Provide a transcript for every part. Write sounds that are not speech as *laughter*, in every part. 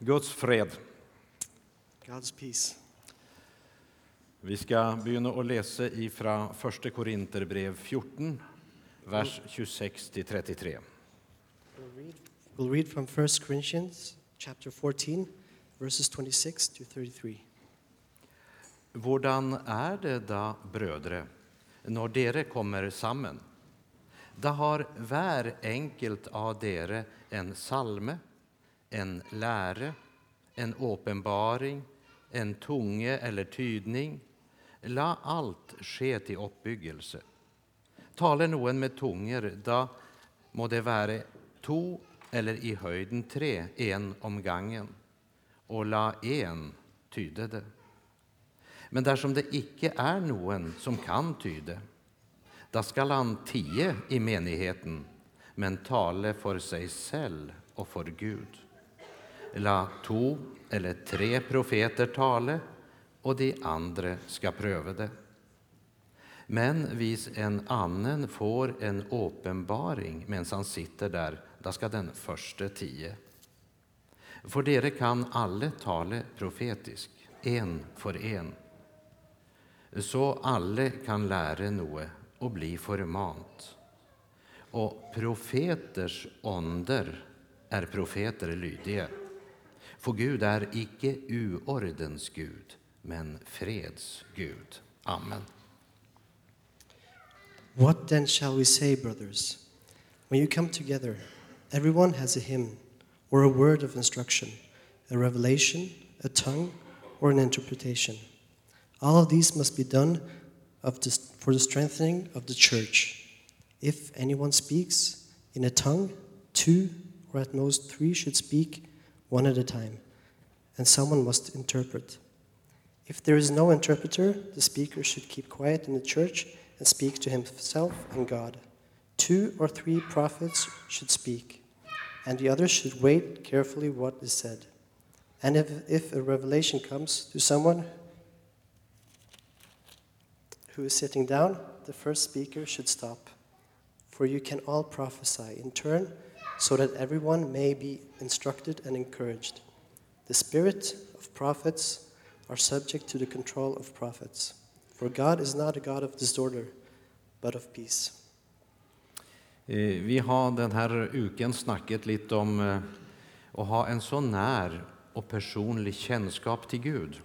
Guds fred. God's peace. Vi ska begynne å lese ifra 1. Korinterbrev 14, vers 26-33. We'll read, we'll read from 1 Corinthians chapter 14, verses 26 to 33. Hvordan er det da, brødre, når dere kommer sammen? Da har hver enkelt av dere en salme, en lære, en åpenbaring, en tunge eller tydning. La alt skje til oppbyggelse. Taler noen med tunger, da må det være to eller i høyden tre, en om gangen, og la én tyde det. Men dersom det ikke er noen som kan tyde, da skal han tie i menigheten, men tale for seg selv og for Gud. La to eller tre profeter tale, og de andre skal prøve det. Men hvis en annen får en åpenbaring mens han sitter der, da skal den første tie. For dere kan alle tale profetisk, én for én så alle kan lære noe og bli formant. Og profeters ånder er profeter lydige. For Gud er ikke uordens Gud, men freds Gud. Amen. What then shall we say, brothers? When you come together, everyone has a hymn or a word of instruction, a revelation, a tongue, or an interpretation. All of these must be done the, for the strengthening of the church. If anyone speaks in a tongue, two or at most three should speak one at a time, and someone must interpret. If there is no interpreter, the speaker should keep quiet in the church and speak to himself and God. Two or three prophets should speak, and the others should wait carefully what is said. And if, if a revelation comes to someone who is sitting down, the first speaker should stop. For you can all prophesy in turn, so that everyone may be instructed and encouraged. The spirit of prophets are subject to the control of prophets. For God is not a God of disorder, but of peace. Eh, Vi har denne uken snakket litt om eh, å ha en så nær og personlig kjennskap til Gud.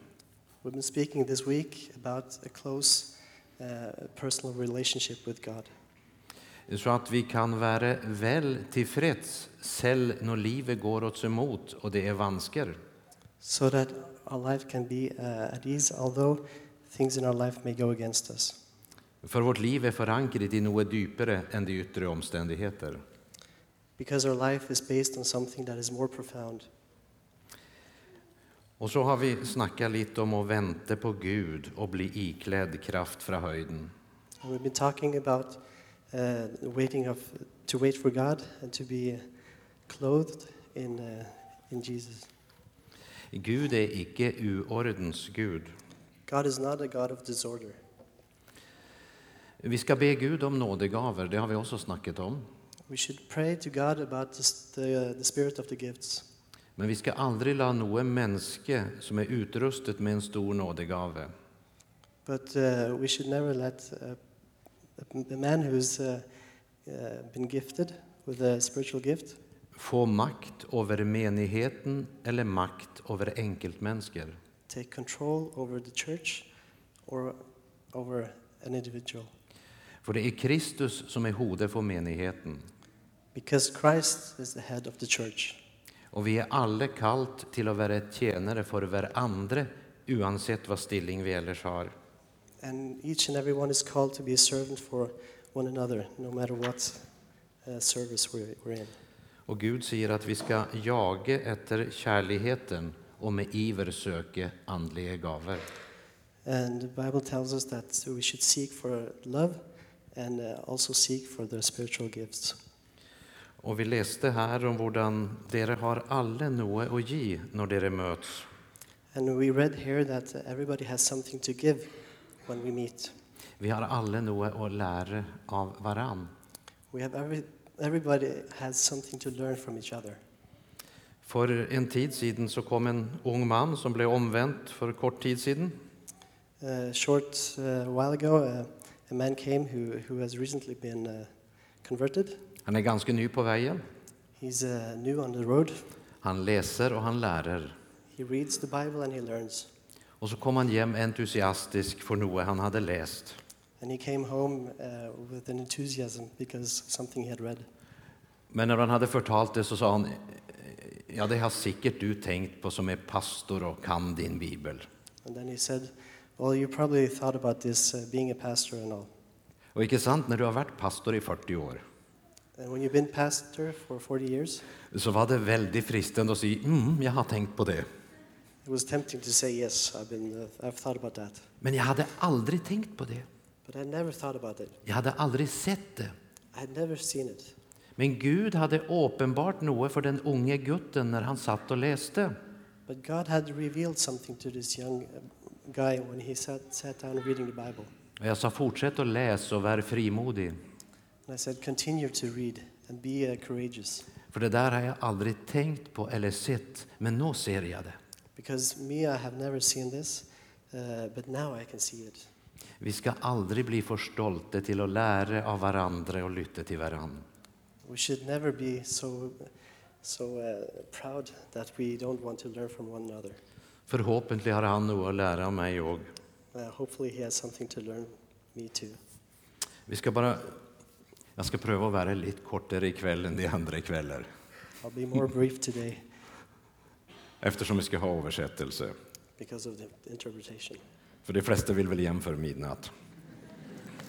We've been speaking this week about a close uh, personal relationship with God. Så at vi kan være vel tilfreds selv når livet går oss imot og det er vansker. so that our life can be uh, at ease, although things in our life may go against us. For vårt liv er forankret i noe dypere enn de ytre omstendigheter. Because our life is based on something that is more profound. Og så har vi snakket litt om å vente på Gud og bli ikledd kraft fra høyden. And we've been talking about uh, waiting of, to wait for God and to be clothed in, uh, in Jesus. Gud er ikke uordens Gud. God is not a God of disorder. Vi skal be Gud om nådegaver, det har vi også snakket om. We should pray to God about this, the, the spirit of the gifts. Men vi skal aldri la noe menneske som er utrustet med en stor nådegave, But uh, we should never let uh, a, a man who's uh, uh, been gifted with a spiritual gift få makt over menigheten eller makt over enkeltmennesker. take control over the church or over an individual. For det er Kristus som er hodet for menigheten. Because Christ is the head of the church. Og vi er alle kalt til å være tjenere for hverandre, uansett hva stilling vi ellers har. And each and every one is called to be a servant for one another, no matter what uh, service we're, we're in. Og Gud sier at vi skal jage etter kjærligheten og med iver søke åndelige gaver. And the Bible tells us that we should seek for love and uh, also seek for the spiritual gifts. Og vi leste her om dere har alle noe å gi når dere møtes. And we read here that everybody has something to give when we meet. Vi har alle noe å lære av hverandre. We have every, everybody has something to learn from each other. För en tid sedan så kom en ung man som blev omvänt för kort tid sedan. A short uh, while ago, uh, a man came who, who has recently been uh, converted. Han är ganska ny på vägen. He's uh, new on the road. Han läser och han lärer. He reads the Bible and he learns. Och så kom han hem entusiastisk för något han hade läst. And he came home uh, with an enthusiasm because something he had read. Men när han hade förtalt det så sa han, ja det har säkert du tänkt på som är pastor och kan din bibel. And then he said, Well, you probably thought about this, uh, being a pastor and all. Och inte sant, när du har varit pastor i 40 år And when you've been pastor for 40 years, så var det väldigt fristande att säga, mm, jag har tänkt på det. It was tempting to say, Yes, I've, been, uh, I've thought about that. Men jag hade aldrig tänkt på det. But I never thought about it. Jag hade aldrig sett det. I had never seen it. Men Gud hade uppenbart något för den unge gutten när han satt och läste. But God had revealed something to this young uh, guy when he sat, sat down reading the Bible. Och jag sa, fortsätt att läsa och var frimodig. And I said, Continue to read and be uh, courageous. För det där har jag aldrig tänkt på eller sett, men nu ser jag det. Because me, I have never seen this, uh, but now I can see it. Vi ska aldrig bli för stolta till att lära av varandra och lyssna till varandra. We should never be so, so uh, proud that we don't want to learn from one another. Förhoppningsvis har han något att lära av mig och Uh, hopefully, he has something to learn me too. vi ska bara jag ska pröva att vara lite kortare ikväll än de andra kvällar I'll be more brief today eftersom vi ska ha översättelse. because of the interpretation. För de flesta vill väl hem för midnatt.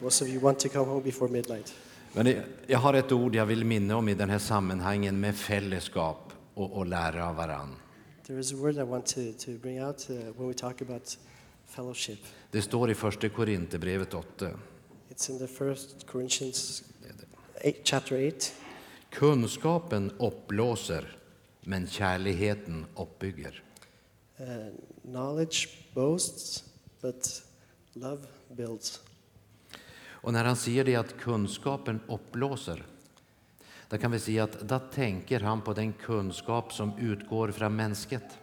Most of you want to come home before midnight. Men jag har ett ord jag vill minna om i den här sammanhangen med fällskap och, och lära av varann. There is a word I want to, to bring out uh, when we talk about fellowship. Det står i första Korinthierbrevet 8. It's in the first Corinthians eight, chapter 8. Kunskapen uppblåser, men kärleken uppbygger. Uh, knowledge boasts, but love builds. Och när han säger det att kunskapen uppblåser, då kan vi säga att då tänker han på den kunskap som utgår från mänskligt.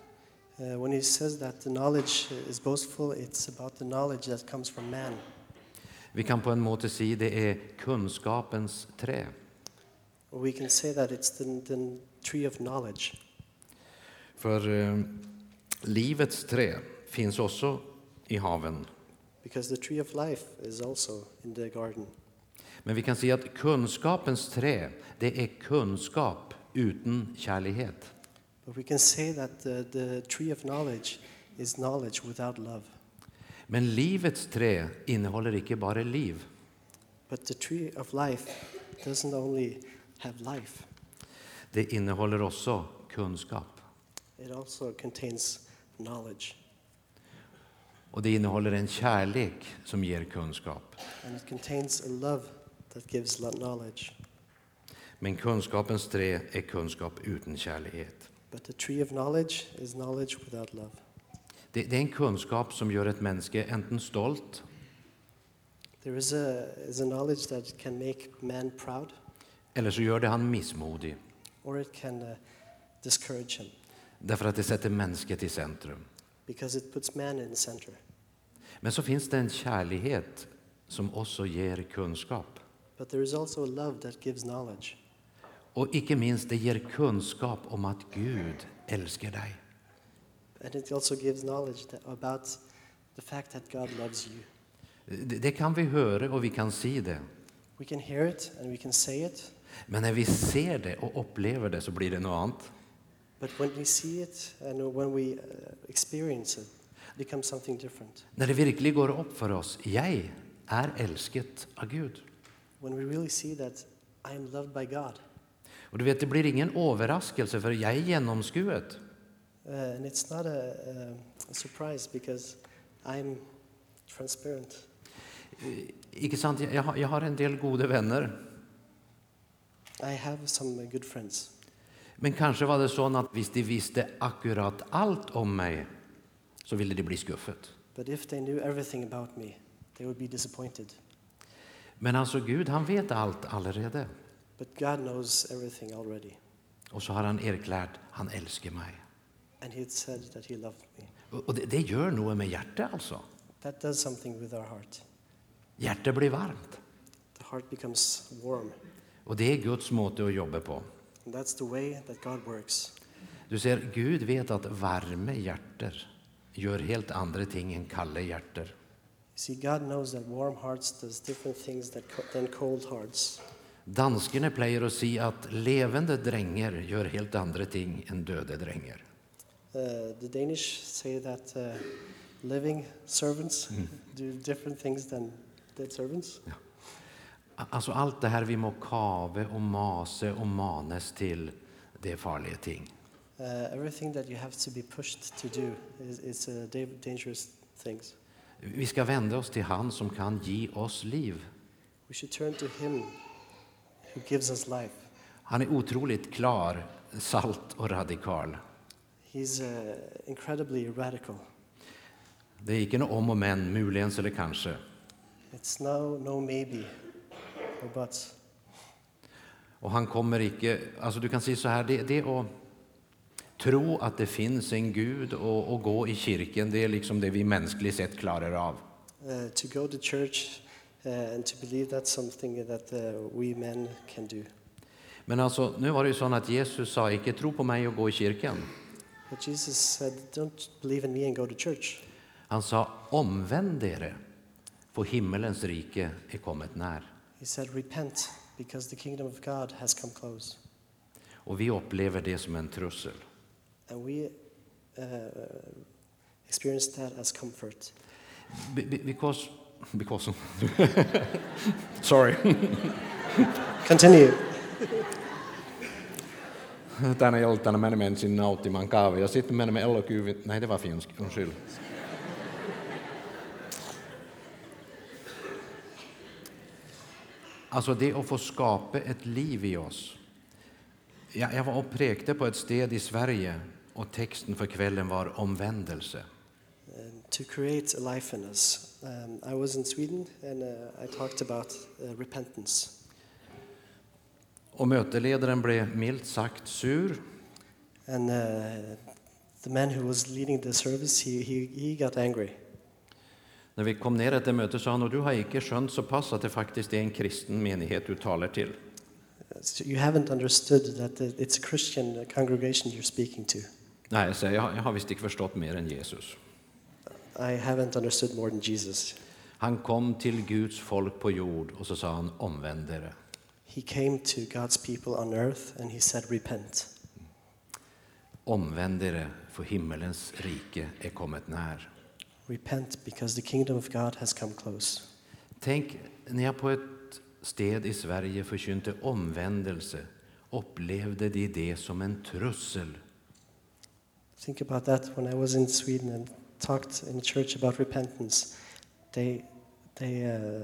Uh, when he says that the knowledge is boastful, it's about the knowledge that comes from man. Vi kan på en måte säga det är kunskapens trä. We can say that it's the, the tree of knowledge. För eh, livets trä finns också i haven. Because the tree of life is also in the garden. Men vi kan säga att kunskapens trä, det är kunskap utan kärlighet. But we can say that the, the tree of knowledge is knowledge without love. Men livets trä innehåller inte bara liv. But the tree of life doesn't only have life, Det innehåller också kunskap. it also contains knowledge. Och det innehåller en kärlek som ger kunskap. And it contains a love that gives knowledge. Men kunskapens trä är er kunskap utan kärlek. But the tree of knowledge is knowledge without love. Det, det är en kunskap som gör ett människa enten stolt There is a, is a knowledge that can make man proud, eller så gör det han missmodig. or it can uh, discourage him Därför att det sätter människan i centrum. because it puts man in center. Men så finns det en kärlighet som också ger kunskap. But there is also a love that gives knowledge. Och icke minst, det ger kunskap om att Gud älskar dig. And it also gives knowledge that, about the fact that God loves you. Det, det kan vi höra och vi kan se det. We can hear it and we can say it, Men när vi ser det och upplever det så blir det något annat. but when we see it and when we uh, experience it, it becomes something different. När det verkligen går upp för oss, jag är älskat av Gud. When we really see that I am loved by God. Och du vet, det blir ingen överraskelse för jag är genomskuet. Uh, and it's not a, uh, a surprise because I'm transparent. Icke sant? Jag har, jag har en del goda vänner. I have some uh, good friends. Men kanske var det så att hvis de visste akkurat allt om mig så ville de bli skuffet. But if they knew everything about me, they would be disappointed. Men alltså Gud, han vet allt allerede. But God knows everything already. Och så har han erklärt, han älskar mig. And he had said that he loved me. Och det, det gör något med hjärtat alltså. That does something with our heart. Hjärtat blir varmt. The heart becomes warm. Och det är Guds måte att jobba på. That's the way that God works. Du ser, Gud vet att varma hjärter gör helt andra ting än kalla hjärter. You see, God knows that warm hearts does different things that than cold hearts. Danskarna plejer att säga att levande drängar gör helt andra ting än döda drängar. Uh, the Danish say that uh, living servants do different things than dead servants. Alltså allt det här vi må kave och mase och manes till, det är farliga ting. Uh, everything that you have to be pushed to do is, is uh, da- dangerous things. Vi ska vända oss till han som kan ge oss liv. We should turn to Him who gives us life. Han är otroligt klar, salt och radikal. He's uh, incredibly radical. Det är inte om och men, muligens eller kanske. It's no, no maybe or buts. Och han kommer icke, alltså du kan säga så här, det, det är att tro att det finns en Gud och, och gå i kyrkan, det är liksom det vi mänskligt sett klarar av. Uh, to go to church uh, and to believe that's something that uh, we men can do. Men alltså, nu var det ju så att Jesus sa, icke tro på mig och gå i kyrkan. But Jesus said, Don't believe in me and go to church. Han sa, omvänd er, för himmelens rike är kommit när. He said, Repent, because the kingdom of God has come close. Och vi upplever det som en trussel. And we uh, experience that as comfort. Be- be- because, because, *laughs* sorry. Continue. Tänä iltana mä menisin nauttimaan kahvia sitten menemme elokuvit. Nej, det var finsk. Undskyld. Alltså det att få skapa ett liv i oss. Jag, jag var och präkte på ett sted i Sverige och texten för kvällen var omvändelse. To create a life in us. Um, I was in Sweden and uh, I talked about uh, repentance. Och möteledaren blev milt sagt sur And uh, the man who was leading the service, he, he, he got angry. När vi kom ner efter mötet sa han, och du har inte skönt så pass att det faktiskt är en kristen menighet du talar till. So you haven't understood that it's a Christian congregation you're speaking to. Nej, jag, säger, jag, jag har visst inte förstått mer än Jesus. I haven't understood more than Jesus. Han kom till Guds folk på jord och så sa han omvänd er. He came to God's people on earth and he said, Repent. Omvänd er, för himmelens rike är kommit när. Repent because the kingdom of God has come close. Tänk, när jag på ett sted i Sverige förkynte omvändelse upplevde de det som en trussel. Think about that when I was in Sweden and talked in church about repentance. They, they uh,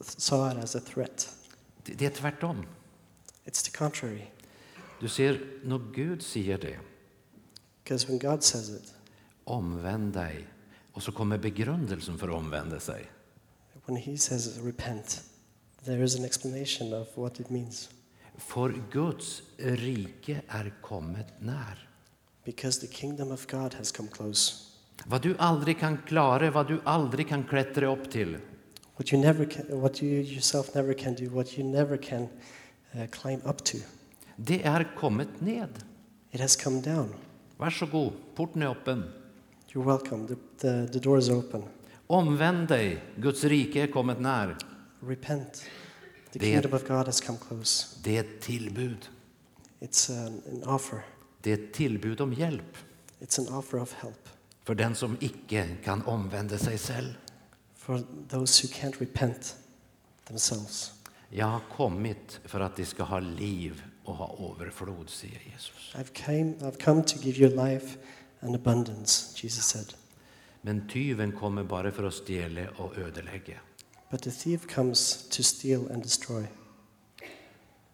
saw it as a threat. Det, det är tvärtom. It's the contrary. Du ser, när Gud säger det, Because when God says it, omvänd dig, och så kommer begrundelsen för att omvända sig. when He says repent, there is an explanation of what it means. För Guds rike är kommit när. Because the kingdom of God has come close. Vad du aldrig kan klara, vad du aldrig kan klättra upp till, What you never can, what you yourself never can do, what you never can uh, climb up to, det är kommit ned. it has come down. Varsågod, porten är öppen. You're welcome. The, the, the door is open. Omvänd dig, Guds rike är kommit när. Repent. The Det- kingdom of God has come close. Det är ett tillbud. It's an, an offer. Det är ett tillbud om hjälp It's an offer of help för den som icke kan omvända sig själv. for those who can't repent themselves. Jag har kommit för att de ska ha liv och ha överflod, säger Jesus. I've came, I've come to give you life and abundance, Jesus said. Men tyven kommer bara för att stjäla och ödelägga. But the thief comes to steal and destroy.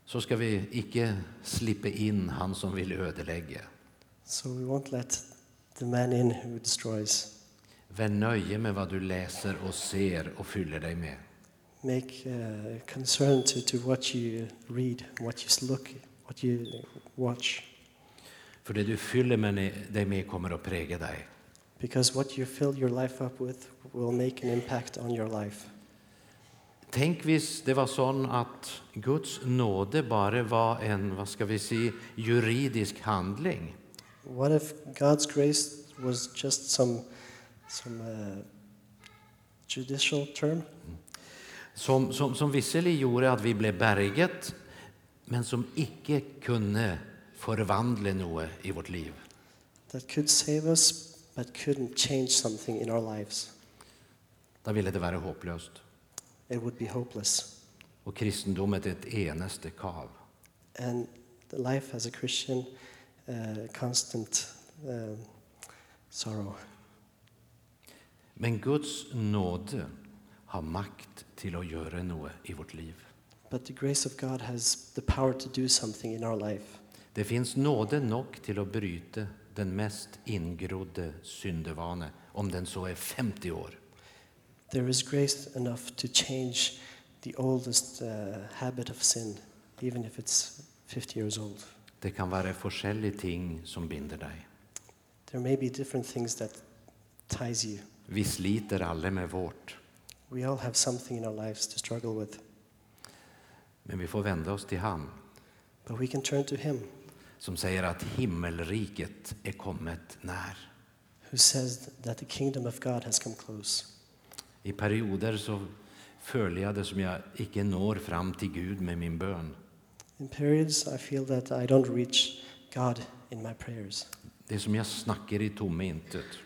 Så ska vi icke slippa in han som vill ödelägga. So we won't let the man in who destroys. Var nöje med vad du läser och ser och fyller dig med. Make uh, concern to, to what you read, what you look, what you watch. För det du fyller med, dig med kommer att präga dig. Because what you fill your life up with will make an impact on your life. Tänk hvis det var sånn at Guds nåde bare var en hva skal vi si, juridisk handling. What if God's grace was just some, some uh, judicial term Som, som, som visselig gjorde at vi ble berget, men som ikke kunne forvandle noe i vårt liv. that could save us but couldn't change something in our lives? Da ville det være håpløst. It would be hopeless. Og kristendommet et eneste kav. And life as a Christian, uh, constant um sorrow. Men Guds nåde har makt til å gjøre noe i vårt liv. But the grace of God has the power to do something in our life. Det fins nåde nok til å bryte den mest inngrodde syndevane, om den så er 50 år. There is grace enough to change the oldest uh, habit of sin, even if it's 50 years old. Det kan være forskjellige ting som binder deg. There may be different things that ties you. Vi sliter alle med vårt, We all have something in our lives to struggle with, men vi får vende oss til Han but we can turn to Him som sier at himmelriket er kommet nær. who says that the kingdom of God has come close. I perioder så føler jeg det som jeg ikke når fram til Gud med min bønn. In periods, I feel that I don't reach God in my prayers. Det er som jeg snakker i tomme intet.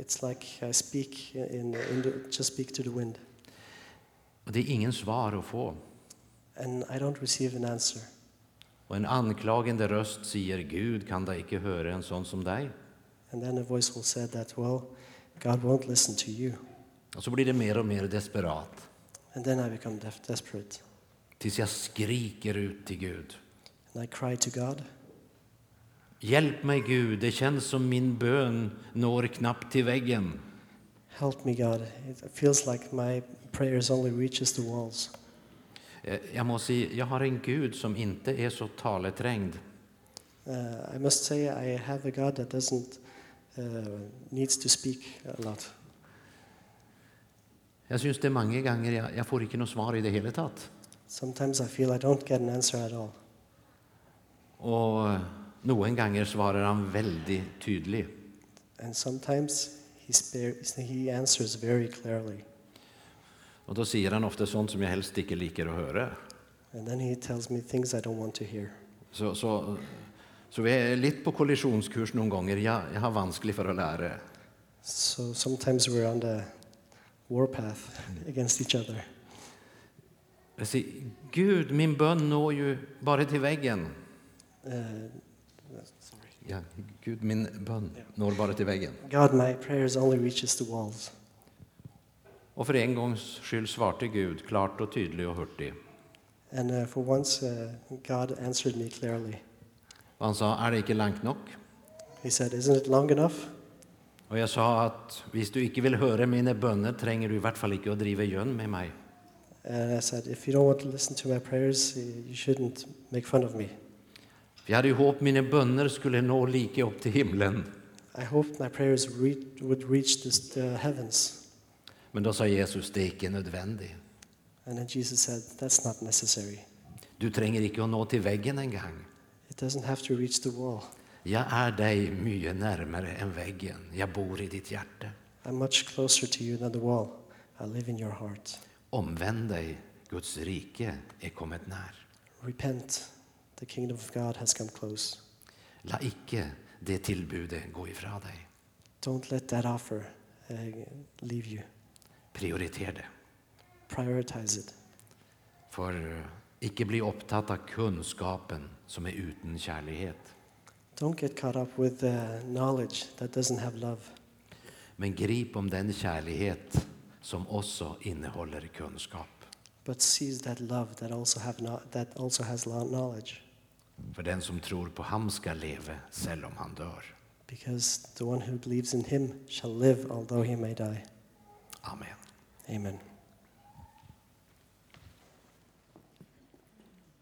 It's like I speak in, in the, just speak to the wind, Og det er ingen svar å få. and I don't receive an answer. Og en anklagende røst sier, Gud kan da ikke høre en sånn som deg? And then a voice will say that, well, God won't listen to you. Og så blir det mer og mer desperat. And then I become desperate. Tills jeg skriker ut til Gud. And I cry to God, Hjelp meg, Gud, det kjennes som min bønn når knapt til veggen. help me, God. It feels like my prayers only reaches the walls. Eh, Jeg må si, jeg har en Gud som ikke er så taleträngd. Uh, I must say I have a God that doesn't uh, needs to speak a lot. Jeg synes det er mange ganger jeg, jeg får ikke noe svar i det hele tatt. Sometimes I feel I don't get an answer at all. Og noen ganger svarer han veldig tydelig. And sometimes he, spare, he answers very clearly. Og da sier han ofte sånt som jeg helst ikke liker å høre. And then he tells me things I don't want to hear. Så, så, så vi er litt på kollisjonskurs noen ganger. Jeg, jeg har vanskelig for å lære. So sometimes we're on the warpath against each other. Jeg sier, Gud, min bønn når jo bare til veggen. Uh, sorry. Ja, Gud, min bønn når bare til veggen. God, my prayers only reaches the walls. Og for en gangs skyld svarte Gud klart og tydelig og hurtig. And uh, for once, uh, God answered me clearly. Og han sa, er det ikke langt nok? He said, Isn't it long enough? Og jeg sa at hvis du ikke vil høre mine bønner, trenger du i hvert fall ikke å drive gjønn med meg. And I said, If you don't want to listen to my prayers, uh, you shouldn't make fun of me. For jeg hadde jo håpet mine bønner skulle nå like opp til himmelen. I hoped my prayers would reach the heavens. Men da sa Jesus, det er ikke nødvendig. And then Jesus said, That's not necessary. Du trenger ikke å nå til veggen engang. It doesn't have to reach the wall. Jeg er deg mye nærmere enn veggen. Jeg bor i ditt hjerte. I'm much closer to you than the wall. I live in your heart. Omvend deg, Guds rike er kommet nær. Repent. The kingdom of God has come close. La ikke det tilbudet gå ifra deg. Don't let that offer uh, leave you. Prioriter det. Prioritize it. For eh, ikke bli opptatt av kunnskapen som er uten kjærlighet. Don't get caught up with uh, knowledge that doesn't have love, Men grip om den kjærlighet som også inneholder kunnskap. but seize that love that also have no- that also has knowledge. For den som tror på ham skal leve selv om han dør. Because the one who believes in him shall live although he may die. Amen. Amen.